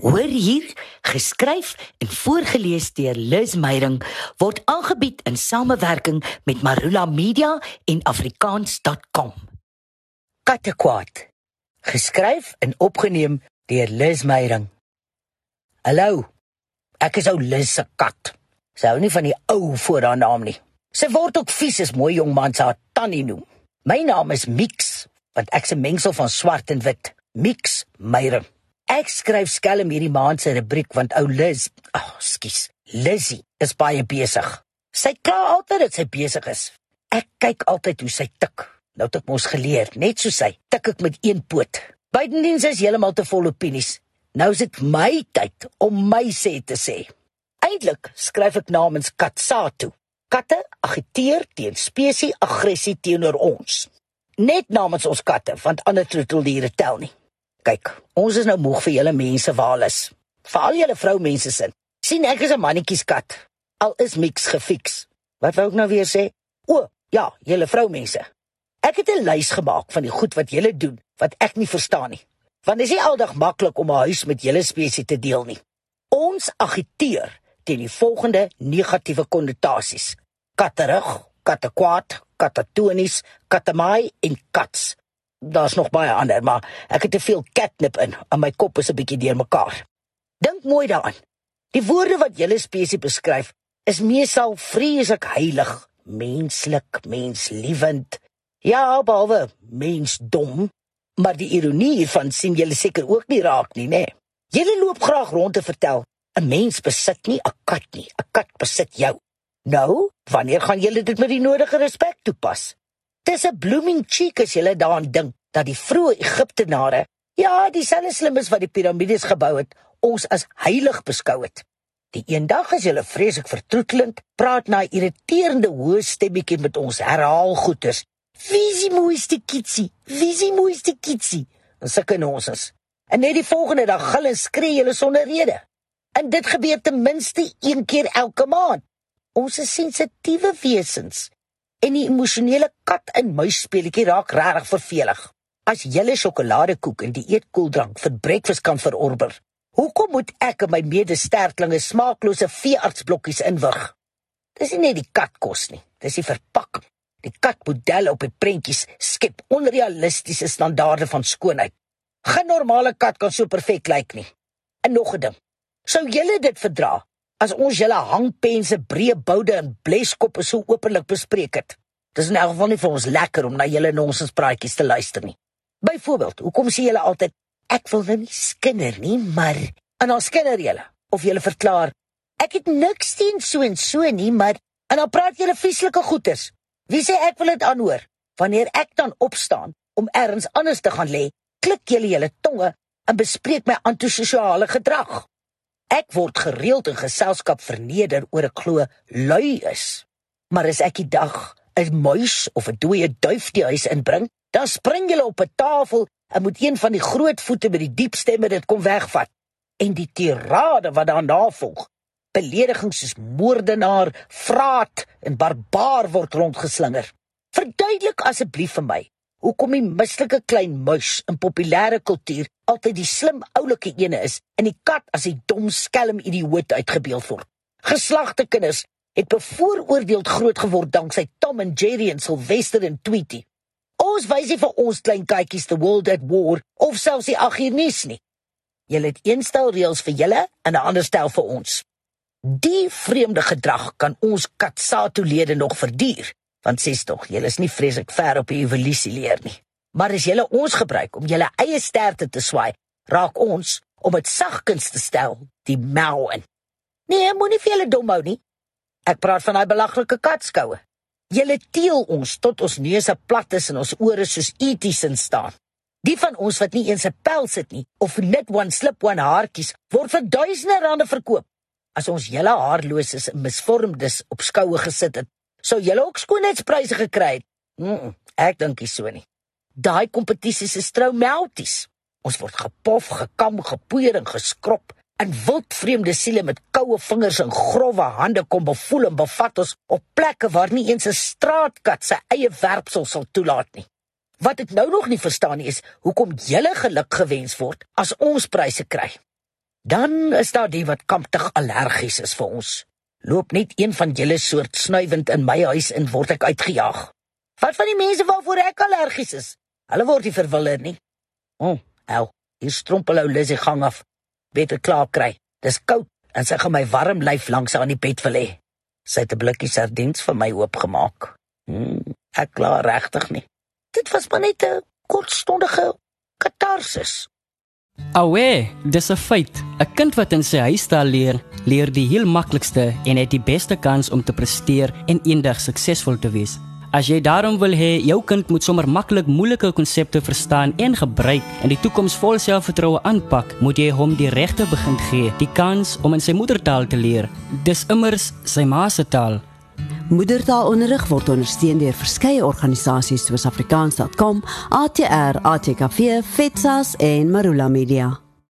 Hoor hier, geskryf en voorgeles deur Liz Meyering word aangebied in samewerking met Marula Media en afrikaans.com. Kattekwaad. Geskryf en opgeneem deur Liz Meyering. Hallo. Ek is ou Liz se kat. Sy hou nie van die ou voor haar naam nie. Sy word ook vies as mooi jong man se tannie noem. My naam is Mix, want ek's 'n mengsel van swart en wit. Mix Meyering. Ek skryf skelm hierdie maand se rubriek want ou Liz, ag, oh, skus, Lizzie is baie besig. Sy kla altyd dat sy besig is. Ek kyk altyd hoe sy tik. Nou het ek mos geleer, net so sy, tik ek met een poot. Buitendiens is heeltemal te vol opinies. Nou is dit my tyd om my sê te sê. Eindelik skryf ek namens Katsatu. Katte agiteer teen spesies aggressie teenoor ons. Net namens ons katte, want ander troeteldiere tel nie. Kyk, ons is nou moeg vir julle mense waalis. Veral julle vroumense sin. sien ek is 'n mannetjieskat. Al is mix gefiks. Wat wou ek nou weer sê? O, ja, julle vroumense. Ek het 'n lys gemaak van die goed wat julle doen wat ek nie verstaan nie. Want dit is nie aldag maklik om 'n huis met julle spesies te deel nie. Ons agiteer teen die volgende negatiewe konnotasies: katterig, kattekwaad, katatonies, katamai en kats daar's nog baie ander, maar ek het te veel catnip in en my kop is 'n bietjie deurmekaar. Dink mooi daaraan. Die woorde wat julle spesies beskryf is meesal vreeslik heilig, menslik, menslievend. Ja, behalwe mensdom, maar die ironie hiervan sien julle seker ook nie raak nie, né? Julle loop graag rond te vertel 'n mens besit nie 'n kat nie, 'n kat besit jou. Nou, wanneer gaan julle dit met die nodige respek toepas? Dis 'n blooming cheek as jy daaraan dink dat die vroeë Egiptenare, ja, dieselfde slimmes wat die piramides gebou het, ons as heilig beskou het. Die eendag as jy vreeslik vertroetelend praat na 'n irriterende hoë stemmetjie met ons herhaal goeters. Wie is die mooiste kitsie? Wie is die mooiste kitsie? En sulke nonsens. En net die volgende dag gil en skree jy sonder rede. En dit gebeur ten minste een keer elke maand. Ons is sensitiewe wesens en die emosionele kat en muis speletjie raak regtig vervelig. As julle sjokoladekoek en die eetkoeldrank vir breakfast kan verorber, hoekom moet ek en my medestertlinge smaaklose veeartsblokkies inwig? Dis nie net die kat kos nie, dis die verpakking. Die katmodelle op die prentjies skep onrealistiese standaarde van skoonheid. Geen normale kat kan so perfek lyk nie. En nog 'n ding. Sou julle dit verdra as ons julle hangpense, breë boude en bleskoppe so openlik bespreek het. Dis in elk geval nie vir ons lekker om na julle nonsenspraatjies te luister nie. Byvoorbeeld, hoekom sê julle altyd ek wil nou nie skinder nie, maar en dan skinder julle of julle verklaar ek het niks teen so en so nie, maar en dan praat julle vieslike goeters. Wie sê ek wil dit aanhoor? Wanneer ek dan opstaan om ergens anders te gaan lê, klik julle julle tonge en bespreek my antisosiale gedrag. Ek word gereeld in geselskap verneder oor 'n glo lui is. Maar as ek die dag 'n muis of 'n dooie duif die huis inbring, dan spring julle op 'n tafel en moet een van die groot voete met die diep stemme dit kom wegvat. En die tirade wat daarna volg, beledigings soos moordenaar, vraat en barbaar word rondgeslinger. Verduidelik asseblief vir my, hoekom die mislike klein muis in populêre kultuur altyd die slim oulike ene is en die kat as 'n dom skelm idioot uitgebeeld word. Geslagte kinders het bevooroordeeld groot geword danksy Tom en Jerry en Sylvester en Tweety. Ons wys nie vir ons klein katjies the world at war of selfs die agternuus nie. Julle het een stel reëls vir julle en 'n ander stel vir ons. Die vreemde gedrag kan ons katsato lede nog verduur. Want sies tog, julle is nie vreeslik ver op die evolusie leer nie. Maar as julle ons gebruik om julle eie sterte te swaai, raak ons om dit sagkens te stel, die mou in. Nee, moenie vir julle dom hou nie. Ek praat van daai belaglike katskoue. Julle teel ons tot ons neuse plat is en ons ore soos eties in staan. Die van ons wat nie eens 'n pels het nie of net one slip one haartjies word vir duisende rande verkoop. As ons julle haarloses en misvormdes op skoue gesit het, sou julle ook skoonheidspryse gekry het. Mm, ek dink nie so nie. Daai kompetisies is troumelties. Ons word gepof, gekam, gepoeier en geskrob. En wild vreemde siele met koue vingers en grouwe hande kom bevoel en bevat ons op plekke waar nie eens 'n straatkat sy eie werpsel sal toelaat nie. Wat ek nou nog nie verstaan nie is hoekom julle geluk gewens word as ons pryse kry. Dan is daar die wat kamptig allergies is vir ons. Loop net een van julle soort snuiwend in my huis en word ek uitgejaag. Wat van die mense waarvoor ek allergies is? Hulle word nie verwiller nie. O, oh, ou, hier strompel ou Lizzie gang af. Beter klaar kry. Dis koud en sy gaan my warm lyf langs aan die bed wil hê. Sy het 'n blikkie sardiens vir my oopgemaak. Hmm, ek klaar regtig nie. Dit was maar net 'n kortstondige katarsis. Awe, dis 'n feit. 'n Kind wat in sy huistaal leer, leer die heel maklikste en het die beste kans om te presteer en eendag suksesvol te wees. As jy daarom wil hê jou kind moet sommer maklik moeilike konsepte verstaan en gebruik en die toekoms vol selfvertroue aanpak, moet jy hom die regte begin gee, die kans om in sy moedertaal te leer. Dis immers sy ma se taal. Moedertaalonderrig word ondersteun deur verskeie organisasies soos Afrikaans.com, ATR, ATKV, FETSAS en Marula Media.